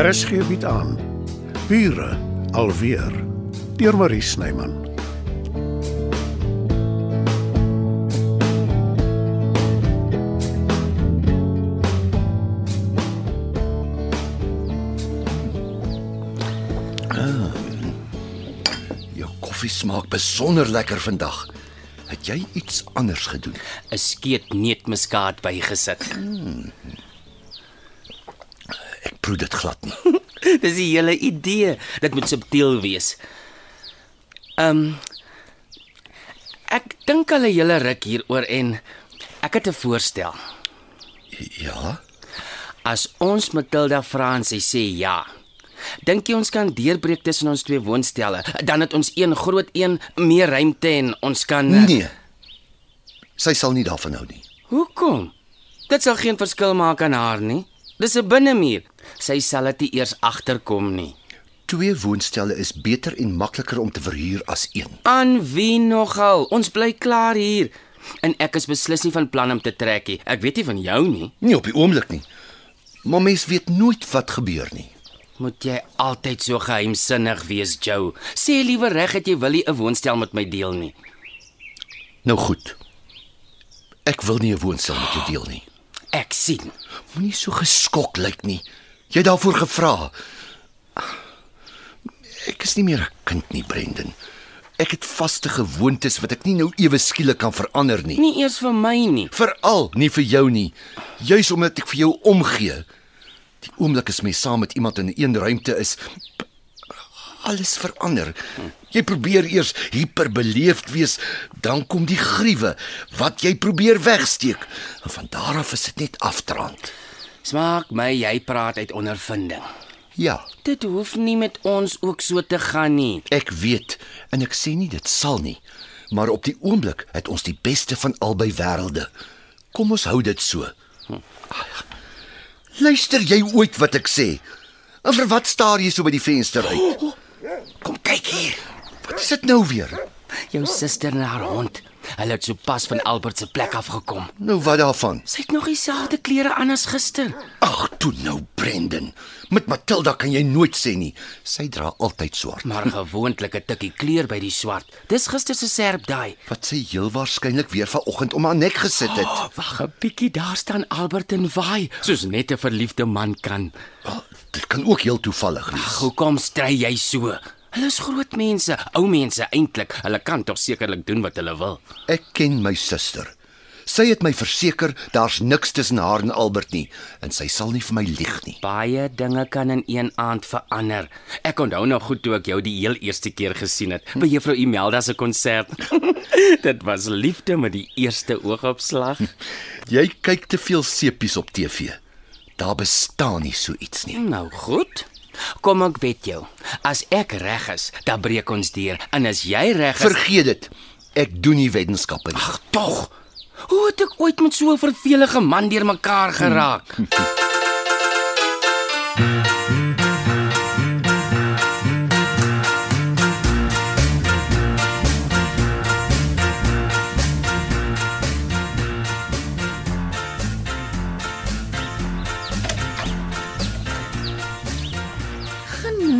RSG bied aan Bure alweer deur Marie Snyman. Jou koffie smaak besonder lekker vandag. Het jy iets anders gedoen? 'n Skeet neutmuskaat bygesit. Ek proe dit glad nie. Dis die hele idee. Dit moet subtiel wees. Ehm um, Ek dink 'n hele ruk hieroor en ek het 'n voorstel. Ja. As ons Matilda Fransie sê ja, dink jy ons kan deurbreek tussen ons twee woonstelle? Dan het ons een groot een, meer ruimte en ons kan eh, Nee. Sy sal nie daarvan hou nie. Hoekom? Dit sal geen verskil maak aan haar nie. Dis 'n binnemuur. Sy sal dit nie eers agterkom nie. Twee woonstelle is beter en makliker om te verhuur as een. Aan wie nogal? Ons bly klaar hier. En ek is beslis nie van plan om te trek nie. Ek weet nie van jou nie. Nie op die oomblik nie. Maar mens weet nooit wat gebeur nie. Moet jy altyd so geheimsinnig wees, Joe? Sê liewer reg dat jy wil nie 'n woonstel met my deel nie. Nou goed. Ek wil nie 'n woonstel met jou deel nie. Ek sien. Moenie so geskok lyk nie. Jy daarvoor gevra. Ek is nie meer 'n kind nie, Brendan. Ek het vaste gewoontes wat ek nie nou ewe skielik kan verander nie. Nie eers vir my nie. Veral nie vir jou nie. Juis omdat ek vir jou omgee. Die oomblik as mens saam met iemand in een ruimte is, alles verander. Jy probeer eers hiperbeleefd wees, dan kom die gruwe wat jy probeer wegsteek. En van daar af is dit net aftrand. Smaak my jy praat uit ondervinding. Ja, Dit hoef nie met ons ook so te gaan nie. ek weet en ek sê nie dit sal nie, maar op die oomblik het ons die beste van albei wêrelde. Kom ons hou dit so. Ag, Luister jy ooit wat ek sê? En vir wat staar jy so by die venster uit? Kom kyk hier. Wat is dit nou weer? Jou suster en haar hond. Hulle het sopas van Albert se plek afgekom. Nou wat daarvan? Sy het nog dieselfde klere aan as gister. Ag, toe nou Brendan. Met Matilda kan jy nooit sê nie. Sy dra altyd swart. Maar gewoonlik 'n tikkie kleur by die swart. Dis gister se serp daai. Wat sy heel waarskynlik weer vanoggend om haar nek gesit het. Oh, Wag 'n bietjie, daar staan Albert en waai, soos net 'n verliefde man kan. Oh, dit kan ook heel toevallig wees. Hoekom stry jy so? Hulle is groot mense, ou mense eintlik. Hulle kan tog sekerlik doen wat hulle wil. Ek ken my suster. Sy het my verseker daar's niks tussen haar en Albert nie en sy sal nie vir my lieg nie. Baie dinge kan in een aand verander. Ek onthou nog goed toe ek jou die heel eerste keer gesien het by juffrou Imelda se konsert. Dit was liefde met die eerste oogopslag. Jy kyk te veel sepies op TV. Daar bestaan nie so iets nie. Nou goed. Kom ek weet jou. As ek reg is, dan breek ons deur. En as jy reg is, Vergeet dit. Ek doen nie wetenskappe nie. Ag tog. Hoe het ek ooit met so 'n vervelige man deurmekaar geraak?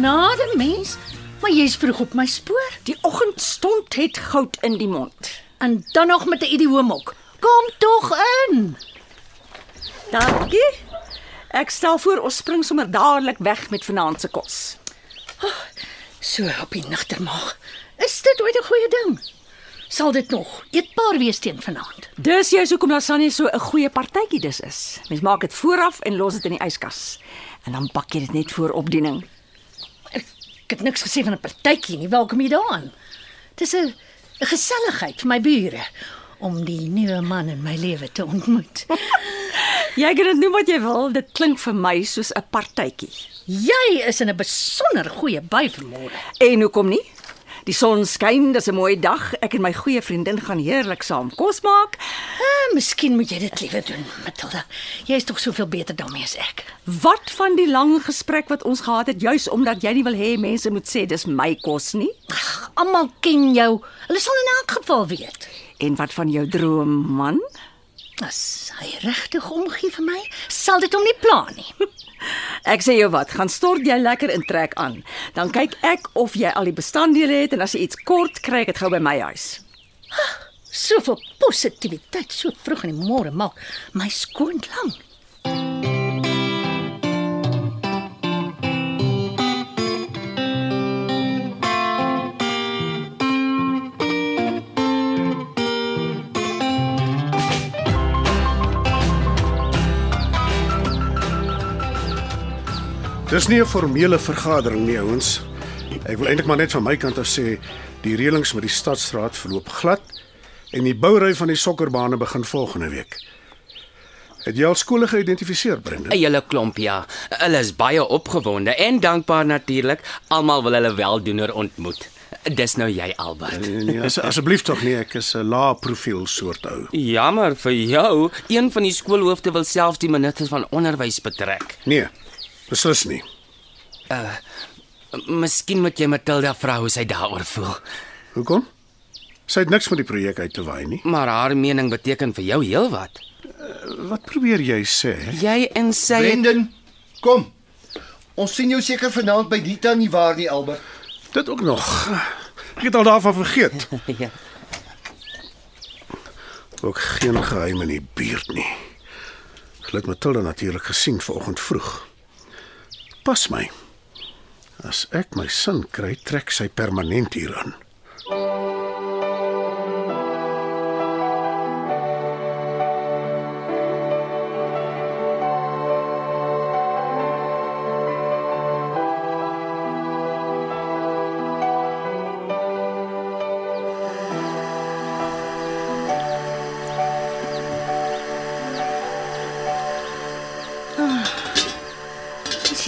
Genade mens, maar jy's vroeg op my spoor. Die oggendstond het goud in die mond. En dan nog met 'n idioomok. Kom tog in. Dankie. Ek stel voor ons spring sommer dadelik weg met vanaand se kos. So op die nagtermaag. Is dit ooit 'n goeie ding? Sal dit nog eetbaar wees teen vanaand? Dis juist hoekom lasagne so 'n goeie partytjie dis is. Mens maak dit vooraf en los dit in die yskas. En dan bak jy dit net voor opdiening. Ek, het niks gesê van 'n partytjie nie. Welkom hier daaraan. Dis 'n 'n geselligheid vir my bure om die nuwe man in my lewe te ontmoet. Jy kan dit noem wat jy wil, dit klink vir my soos 'n partytjie. Jy is in 'n besonder goeie by vanmôre. En hoekom nie? Die son skyn, dis 'n mooi dag. Ek en my goeie vriendin gaan heerlik saam kos maak. Ah, miskien moet jy dit liewer doen, Matilda. Jy is tog soveel beter daarmee as ek. Wat van die lang gesprek wat ons gehad het juis omdat jy nie wil hê mense moet sê dis my kos nie? Ag, almal ken jou. Hulle sal in elk geval weet. En wat van jou droomman? As hy regtig omgee vir my, sal dit hom nie pla nie. Ek sê jou wat, gaan stort jy lekker in trek aan. Dan kyk ek of jy al die bestanddele het en as jy iets kort kry, dit gou by my huis. Soveel positiwiteit so vroeg in die môre maak my skoon lang. Dis nie 'n formele vergadering nie, ouens. Ek wil eintlik maar net van my kant af sê die reëlings met die stadsraad verloop glad en die boury van die sokkerbane begin volgende week. Het jy al skole geïdentifiseer, Brendan? 'n Hele klomp ja. Hulle is baie opgewonde en dankbaar natuurlik. Almal wil hulle weldoener ontmoet. Dis nou jy Albert. Nee, nee, as, asseblief tog nie, ek is 'n lae profiel soort ou. Jammer vir jou. Een van die skoolhoofde wil selfs die minister van onderwys betrek. Nee, beslis nie. Miskien moet jy Matilda vra hoe sy daaroor voel. Hoekom? Sy het niks met die projek uit te waai nie. Maar haar mening beteken vir jou heelwat. Wat probeer jy sê? Jy en sy Brendan, kom. Ons sien jou seker vanaand by Dita nie waar nie, Albert. Dit ook nog. Ek het al daarvan vergeet. ja. Ook geen geheim in die buurt nie. Geluk Matilda natuurlik gesien vanoggend vroeg. Pas my. As ek my sin kry, trek sy permanent hier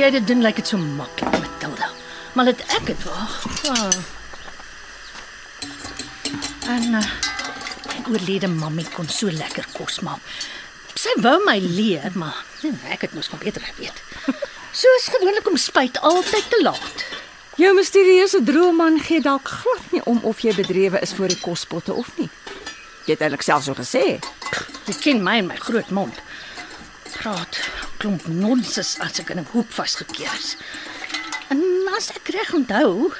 jy dit doen, lyk dit so maklik, Matilda. Maar dit ek het wag. Ah. En uh, my oorlede mammie kon so lekker kos maak. Sy wou my leer, maar nee, ek het mos van beter geweet. Soos gewoonlik om spyt altyd te laat. Jou misterieuse droomman gee dalk glad nie om of jy bedrewe is voor die kospotte of nie. Jy het eintlik self so gesê. Jy ken my en my groot mond. Praat klomp nonsens as ek in 'n hoek vasgekeer is. En as ek reg onthou,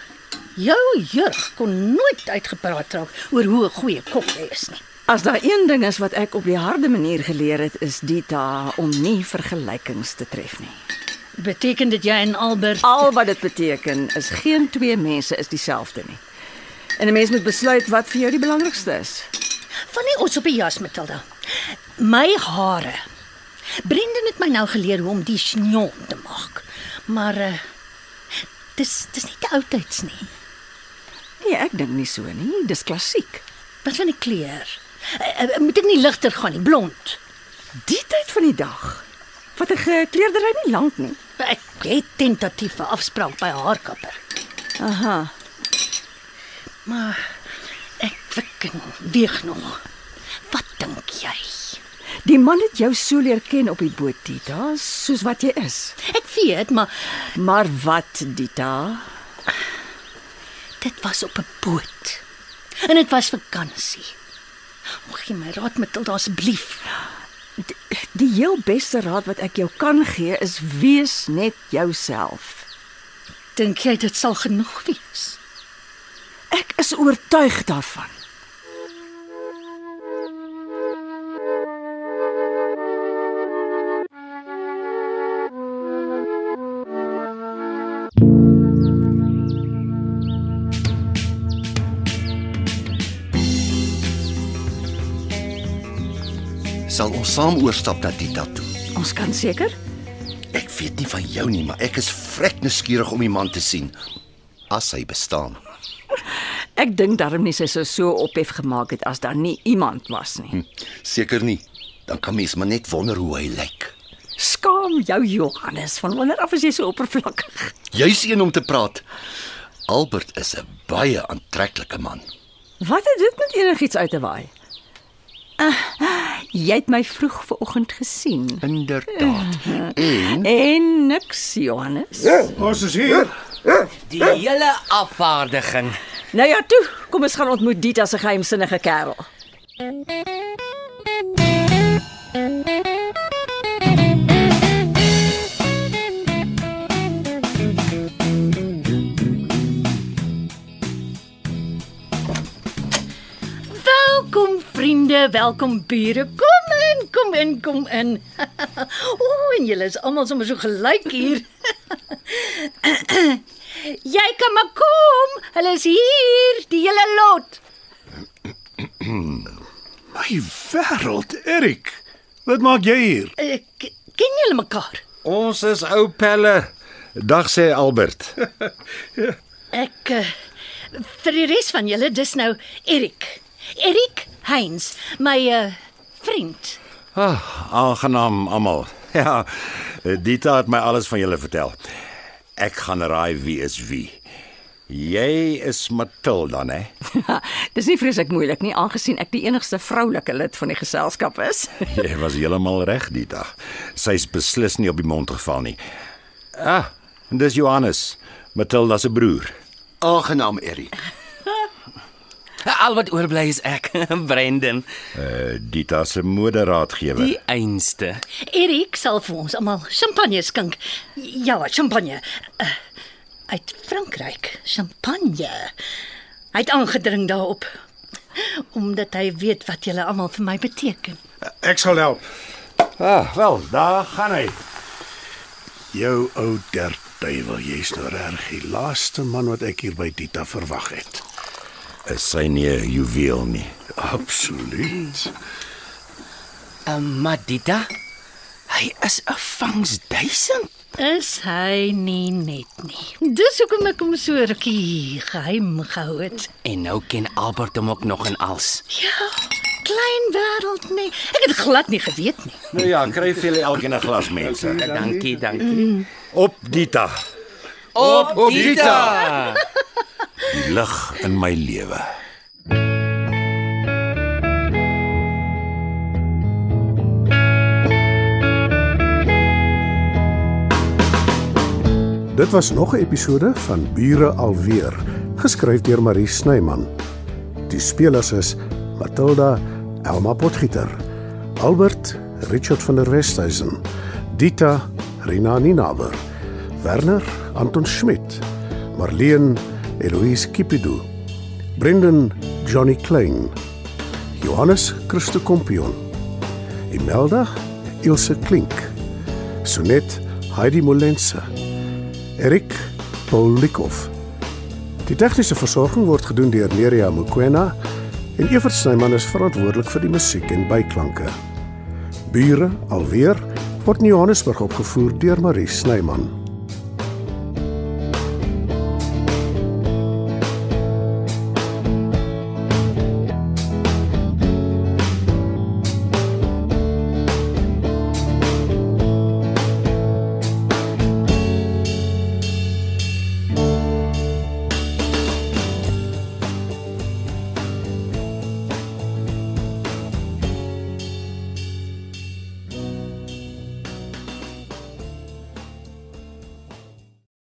jou jeug kon nooit uitgepraat raak oor hoe 'n goeie kok jy is nie. As daar een ding is wat ek op die harde manier geleer het, is dit om nie vergelykings te tref nie. Beteken dit jy en Albert Al wat dit beteken is geen twee mense is dieselfde nie. En 'n mens moet besluit wat vir jou die belangrikste is. van die os op die jas, Matilda. My hare. Brendan het my nou geleer hoe om die chignon te maak. Maar uh, dis dis nie te oudtyds nie. Nee, ek dink nie so nie. Dis klassiek. Wat van die kleur? Uh, uh, moet ek nie ligter gaan nie, blond. Die tyd van die dag. Wat 'n gekleurdery nie lank nie. Ek het tentatief 'n afspraak by 'n haarkapper. Aha. Maar ek wikken weeg nog. Wat dink jy? Die man het jou so leer ken op die boot, Dita, soos wat jy is. Ek weet, maar Maar wat, Dita? dit was op 'n boot. En dit was vakansie. Mag jy my raad Matilda asseblief? Die, die heel beste raad wat ek jou kan gee is wees net jouself. Dink jy dit sal genoeg wees? Ek is oortuig daarvan. Saam oorstap na Dita toe? Ons kan seker Ek weet nie van jou nie, maar ek is vrek nuuskierig om die man te sien as hy bestaan. Ek dink darm nie sy sou so ophef gemaak het as daar nie iemand was nie. Seker nie. Dan kan mens maar net wonder hoe hy lyk. Skaam jou Johannes, van wanneer af is jy so oppervlakkig? Jy's een om te praat. Albert is 'n baie aantreklike man. Wat het dit met enigiets uit te waai? Uh, jy het my vroeg vanoggend gesien. Inderdaad. En En niks, Johannes. Ons is hier. Die hele afvaardiging. Nou ja, toe, kom ons gaan ontmoet Dita se geheimsinnige kerel. Welkom vriende, welkom bure. Kom in, kom in, kom in. O, oh, en julle is almal sommer so gelyk hier. Jy kan maar kom. Hulle is hier, die hele lot. My wêreld, Erik. Wat maak jy hier? Ek ken julle mekaar. Ons is ou pelle. Dag sê Albert. Ek uh, vir die res van julle dis nou Erik. Erik Heinz, my uh, vriend. Ah, aangenaam almal. Ja, Dita het my alles van julle vertel. Ek gaan raai wie is wie. Jy is Matilda, né? Dis nie vreeslik moeilik nie aangesien ek die enigste vroulike lid van die geselskap is. Jy was heeltemal reg, Dita. Sy's beslis nie op die mond geval nie. Ah, en dis Johannes, Matilda se broer. Aangenaam, Erik. Al wat oorbly is ek, Brendan, Uh Dita se moderaadgewer. die einste. Erik sal vir ons almal champagne skink. Ja, champagne. Uh, uit Frankryk, champagne. Hy het aangedring daarop omdat hy weet wat julle almal vir my beteken. Ek sal help. Ah, wel, daar gaan hy. Jou ou derduiwel, jy's nou reg die laaste man wat ek hier by Dita verwag het. Is sy nie 'n juweel nie. Absoluut. Um, Madita, hy is 'n vangs duisend. Is hy nie net nie. Dis hoekom ek hom so rukkie geheim gehou het. En nou ken Albert hom ook nog en als. Ja, klein wêreld nie. Ek het glad nie geweet nie. Nou ja, kry vir julle elkeen 'n glas mense. Dankie, dankie. Op Dita, Op, op Dita. Die lig in my lewe. Dit was nog 'n episode van Bure alweer, geskryf deur Marie Snyman. Die spelers is Matilda Elma Potgieter, Albert Richard van der Westhuizen, Dita Rina Ninaber, Werner Anton Schmidt, Marleen Eloise Kipidu, Brendan Johnny Klein, Johannes Christo Kompion, Imelda Ilse Klink, Sonet Heidi Molense, Erik Paul Likhoff. Die tegniese versorging word gedoen deur Nerea Mukwena en Evert Snyman is verantwoordelik vir die musiek en byklanke. Bure alweer word in Johannesburg opgevoer deur Marie Snyman.